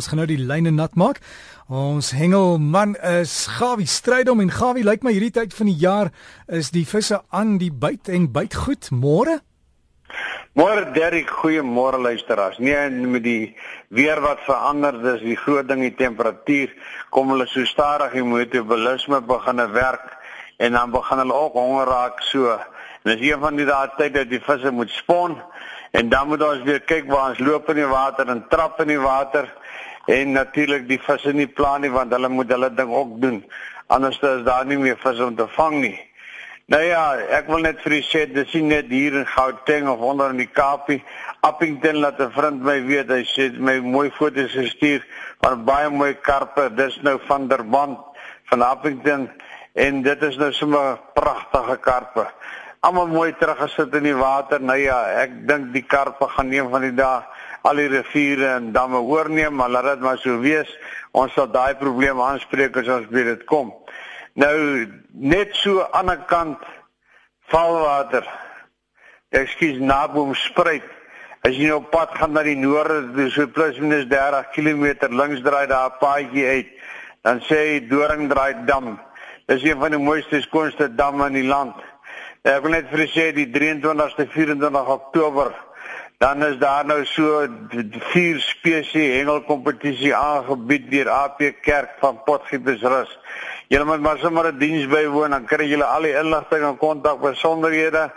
Ons gaan nou die lyne nat maak. Ons hengelman is Gawie Strydom en Gawie lyk my hierdie tyd van die jaar is die visse aan die byt en byt goed. Môre? Môre Derrick, goeiemôre luisteraars. Nee, met die weer wat verander, dis die groot ding die temperatuur kom hulle so stadig die metabolisme begin werk en dan begin hulle ook honger raak so. En dis een van die dae tyd dat die visse moet spon en dan moet ons weer kyk waar ons loop in die water en trap in die water en natuurlik die visse nie plan nie want hulle moet hulle ding ook doen. Anders is daar nie meer vis om te vang nie. Nou ja, ek wil net vir u sê dis nie net hier in Gauteng of onder in die Kaapie. Appington laat 'n vriend my weet hy sê my mooi foto's gestuur van baie mooi karpe. Dis nou van Durban van Appington en dit is nou sommer pragtige karpe. Almal mooi teruggesit in die water. Nou ja, ek dink die karpe gaan een van die dae al die riviere en damme oorneem, maar laat dit maar so wees. Ons sal daai probleem aanspreek as ons by dit kom. Nou net so aan die kant valwater. Ekskuus naboom spruit. As jy nou pad gaan na die noorde, so plus minus 30 km links draai daar 'n paadjie uit, dan sê jy Doringdraai dam. Dis een van die mooiste skoonste damme in die land. Ek wil net vir sê die 23ste 24 Oktober dan is daar nou so vier spesies hengelkompetisie aangebied deur AP Kerk van Potgietersrus. Julle moet maar sommer 'n diens bywoon dan kry julle al die inligting en kontak besonderhede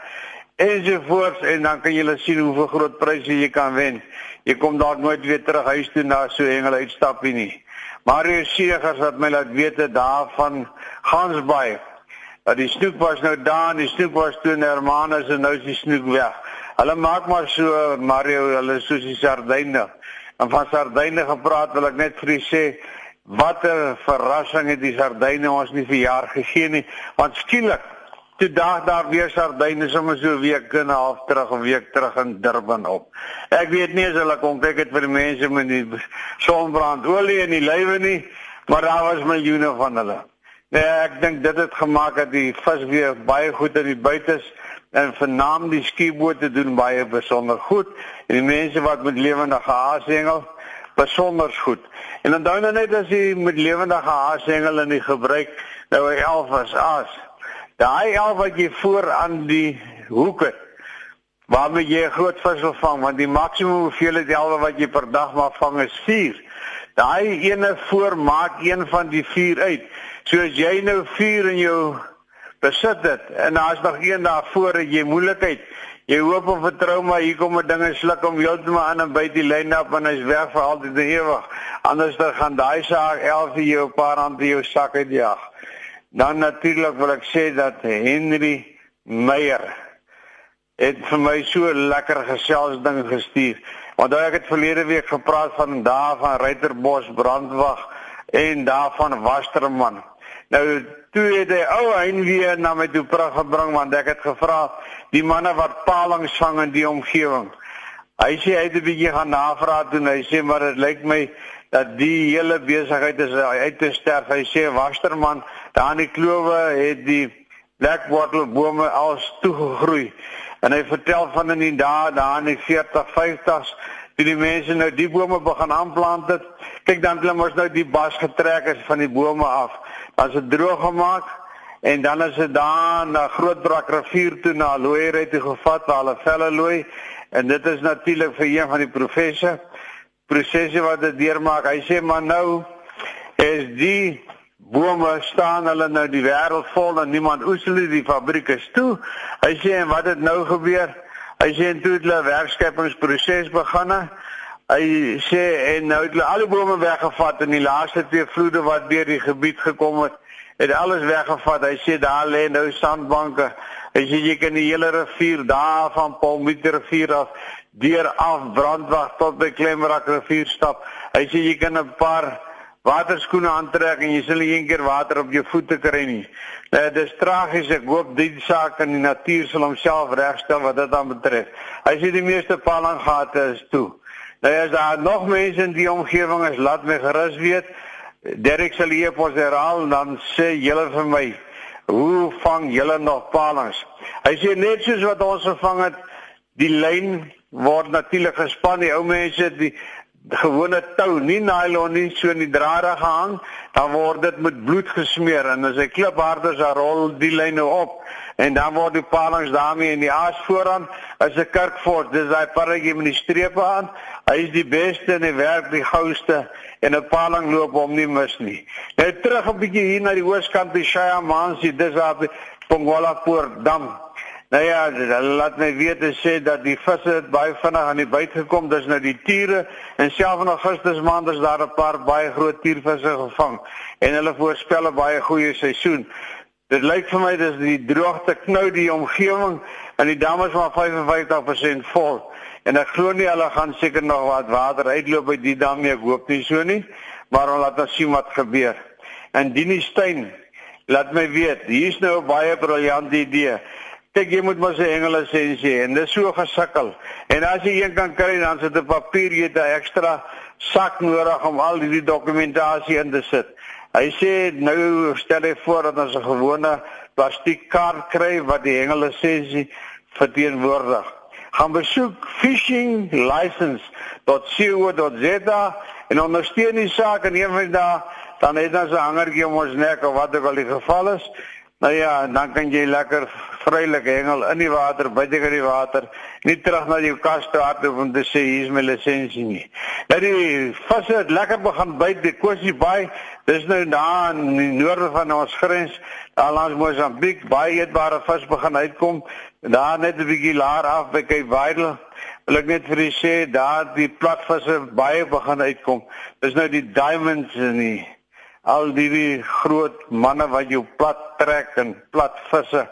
ensovoorts en dan kan julle sien hoeveel groot pryse jy kan wen. Jy kom dalk nooit weer terug huis toe na so hengel uitstappie nie. Mario Segers het my laat weet daarvan Gansbaai. Dat die snoek was nou daar en die snoek was toe in Hermanus en nou is die snoek weg. Hulle maak maar so Mario, hulle soos die sardyne. En van sardyne gepraat wil ek net vir u sê watter verrassing het die sardyne ons nie vir jaar gegee nie. Want skielik toe dag daar weer sardyne sommer so 'n week en 'n half terug, 'n week terug in Durban op. Ek weet nie as hulle kom kyk het vir die mense met die sonbrandolie in die lywe nie, maar daar was miljoene van hulle. Nee, ek dink dit het gemaak dat die vis weer baie goed in die buite is en vernaam die skiebote doen baie besonder goed en die mense wat met lewendige haasengel besonder goed. En onthou nou net as jy met lewendige haasengel in die gebruik nou 'n 11 is as. Daai 11 wat jy voor aan die hoeke waarmee jy 'n groot vis wil vang want die maksimum hoeveelheid elwe wat jy per dag mag vang is 4. Daai ene voor maak een van die 4 uit. So as jy nou 4 in jou besit dit en daar's nog een daarvoor dat jy moeilikheid. Jy hoop of vertrou maar hier kom 'n dinge sluk om heeltemal aan en by die lyn op en hy's weg vir altyd en ewig. Anders dan gaan daai saak 11 vir jou paar rand in jou sak uitjag. Dan natuurlik wil ek sê dat Henry Meyer het vir my so lekker gesels ding gestuur. Want ek het verlede week gepraat van daar van Ruiterbos brandwag en daar van Wasterman. Nou toe het hy ou hein weer na my toe prag gebring want ek het gevra die manne wat palings vang in die omgewing. Hy sê hy het 'n bietjie gaan navraag doen. Hy sê maar dit lyk my dat die hele besigheid is uit te sterf. Hy sê Wasterman, daar in die klowe het die blackwater bome als toegegroei. En hy vertel van in die dae daar in die 40, 50s toe die mense nou die bome begin aanplant het. Kyk dan klim ons nou die bas getrek is van die bome af as dit droog gemaak en dan is dit daar na Grootbrak rivier toe na Looiery toe gevat waar hulle velle looi en dit is natuurlik vir een van die professe prosesse wat dit deurmaak. Hy sê maar nou is die bome staan hulle nou die wêreld vol en niemand oes hulle die fabriek is toe. Hy sê en wat het nou gebeur? Hy sê toe het hulle werkskepingsproses begin. Hy sê en nou het hulle al die bome weggevat en die laaste twee vloede wat deur die gebied gekom het, het alles weggevat. Hy sê daar lê nou sandbanke. Hy sê jy kan die hele rivier daar van Palmieter rivier af deur af brandwag tot by Klemrak rivier stap. Hy sê jy kan 'n paar waterskoene aantrek en jy sal nie een keer water op jou voete kry nie. Nou dis tragies. Ek hoop die saak in die natuur sal homself regstel wat dit aan betref. Hy sê die meeste palanggate is toe. Nou as daar nog mense in die omgewing is, laat my gerus weet. Derek sal hier pos herhaal dan sê julle vir my, hoe vang julle nog palings? Hy sê net soos wat ons gevang het, die lyn word natuurlik gespan, die ou mense die gewone tou, nie nylon nie, so in die drade gehang, dan word dit met bloed gesmeer en as hy klipharde is, dan rol die lyne op en dan word die palings daarmee in die aas vooraan as 'n kerkfort. Dis daai parretjie met die strepe aan. Hy is die beste en hy werk die gouste en 'n paling loop hom nie mis nie. Nou terug 'n bietjie hier na die ooskant by Shaya Mansi, dis op Pongola Poort dam. Nou ja, laat my weet en sê dat die visse baie vinnig aan die byt gekom. Dis nou die tiere en self in Augustus maand is daar 'n paar baie groot tiervisse gevang en hulle voorspel 'n baie goeie seisoen. Dit lyk vir my dis die droogte knou die omgewing en die dam is maar 55% vol. En ek glo nie hulle gaan seker nog wat water uitloop by die dam nie. Ek hoop nie so nie. Maar ons laat ons sien wat gebeur. En Dini Steyn, laat my weet, hier's nou 'n baie briljante idee. Kyk, jy moet mos 'n engele lisensie hê en dis so gesukkel. En as jy een kan kry, dan sit 'n papier jy 'n ekstra sak nodig om al hierdie dokumentasie in te sit. Hy sê nou stel hy voor dat ons 'n gewone plastiekkaart kry wat die engele lisensie verteenwoordig. Gaan besoek fishinglicence.co.za en ondersteun die saak en een van daai dan het ons 'n hangertjie om ons nek of wat ook al die geval is. Nou ja, dan kan jy lekker vrylik hengel in die water, buite in die water, nie terug na jou kas toe hardloop om te sê hier is my lisensie nie. Nou die visse het lekker begin byt die Kosi Bay. Dis nou daar in die noorde van ons grens, daar langs Mosambiek, baie eetbare vis begin uitkom. Daar net 'n bietjie laer af by Cape Vidal. Wil ek net vir u sê daar die platvisse baie begin uitkom. Dis nou die diamonds en die al die groot manne wat jou plat trek en plat visse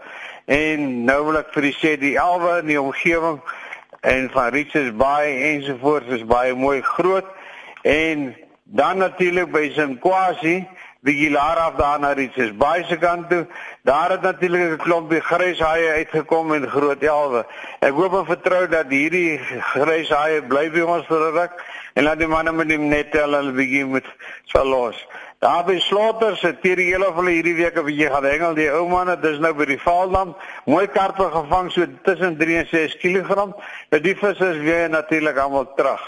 en nou wil ek vir u sê die elwe in die omgewing en van Richards Bay ensovoorts is baie mooi groot. En dan natuurlik by Sinkwasi die Gilar af daar na Richards Bay se kant toe daar het natuurlik 'n klompie gryshaie uitgekom en groot elwe ek hoop en vertrou dat hierdie gryshaie bly by ons vir 'n ruk en laat die manne met die net hulle begin met sal los Daar by Slaughter se teriele van hierdie week of jy gaan hengel die ou manne, dis nou by die Vaaldam, mooi karpe gevang so tussen 3 en 6 kg. Nou die visse is weer natuurlik almal terug.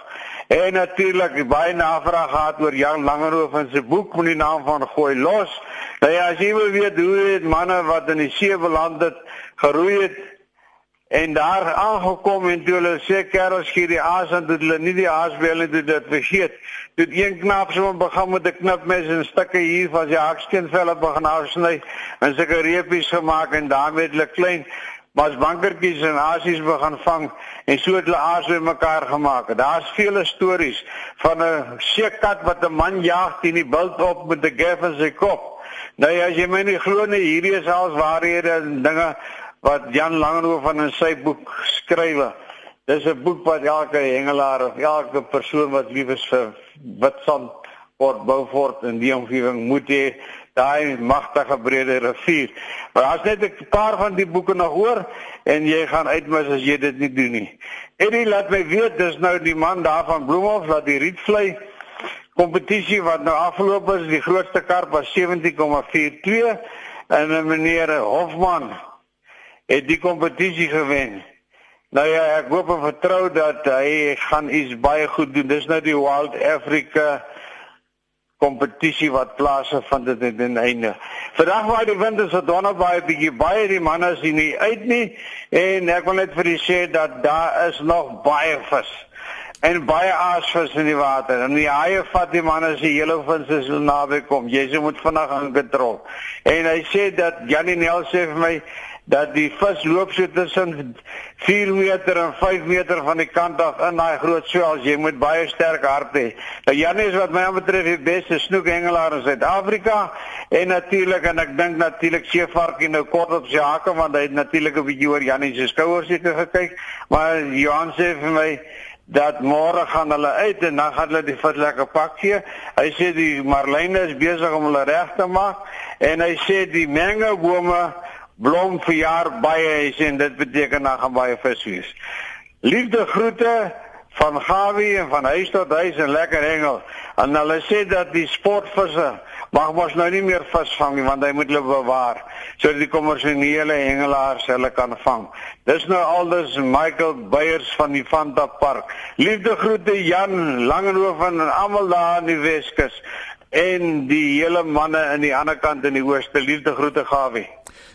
En natuurlik baie navraag gehad oor Jan Langerhof en sy boek met die naam van Gooi los. Nou ja, as jy wil weet hoe dit manne wat in die see beland het, geroei het En daar aangekom en toe hulle sê kerels gee die aas en dit hulle nie die aas wil nie dit vergeet. Dit een knap so begin met 'n knipmes en stukke hier van sy hakskeenvelle begin afsny en sulke reepies gemaak en daarmee hulle klein mas bankertjies en aasies begin vang en so het hulle aas by mekaar gemaak. Daar's vele stories van 'n seekat wat 'n man jag teen die bult op met 'n gef in sy kop. Nou ja, as jy my nie glo nie, hierdie is als waarhede en dinge wat Jan Langerhof van in sy boek skrywe. Dis 'n boek wat elke hengelaar of elke persoon wat lief is vir Witstrand Port Beaufort in die omgewing moet hê daai magtige brede rivier. Maar as net 'n paar van die boeke nog hoor en jy gaan uitmis as jy dit nie doen nie. Eddie laat my weet dis nou die man daar van Bloemhof wat die Rietvlei kompetisie wat nou afgeloop is, die grootste karp was 17,42 en meneer Hofman het die kompetisie gewen. Nou ja, ek hoop en vertrou dat hy gaan iets baie goed doen. Dis nou die Wild Africa kompetisie wat plaasvind dit in die einde. Vandag waar die wind is, donder baie bietjie baie die manne sien nie uit nie en ek wil net vir julle sê dat daar is nog baie vis en baie aasvis in die water. En die haie vat die manne se hele vins as hulle naby kom. Se moet vinnig aan kontrol. En hy sê dat Janie Nel sê vir my dat die vis loop so tussen 4 meter en 5 meter van die kant af in daai groot swels. Jy moet baie sterk hart hê. Nou Janie is wat my betref die beste snoekhengelaar in Suid-Afrika en natuurlik en ek dink natuurlik Seevarkie nou kort op sy hake want hy het natuurlik 'n bietjie oor Janie se skouers seker gekyk. Maar Johan sê vir my dat môre gaan hulle uit en dan gaan hulle die vis lekker pak gee. Hy sê die marline is besig om hulle reg te maak en hy sê die mango bome blom verjaar baie hy sê en dit beteken dan gaan baie vis wees. Liefde groete van Gawie en van huis tot huis en lekker hengel. En hulle sê dat die sportvisse mag mos nou nie meer visvang nie want hy moet hulle bewaar sodat die kommersiële hengelaars hulle kan vang. Dis nou aldus Michael Beyers van die Fanta Park. Liefde groete Jan Langehoven en almal daar in die Weskus en die hele manne aan die ander kant in die ooste. Liefde groete Gawie.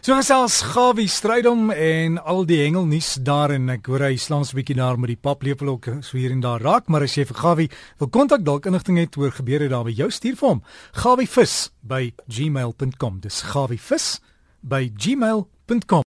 So gesels Gawie Strydom en al die hengelnuus daar en ek hoor hy slaans 'n bietjie daar met die paplepel ook so hier en daar raak, maar as jy vir Gawie wil kontak dalk inligting het oor gebeure daar by jou stuur vir hom. Gawievis by gmail.com. Dis gawievis by gmail.com.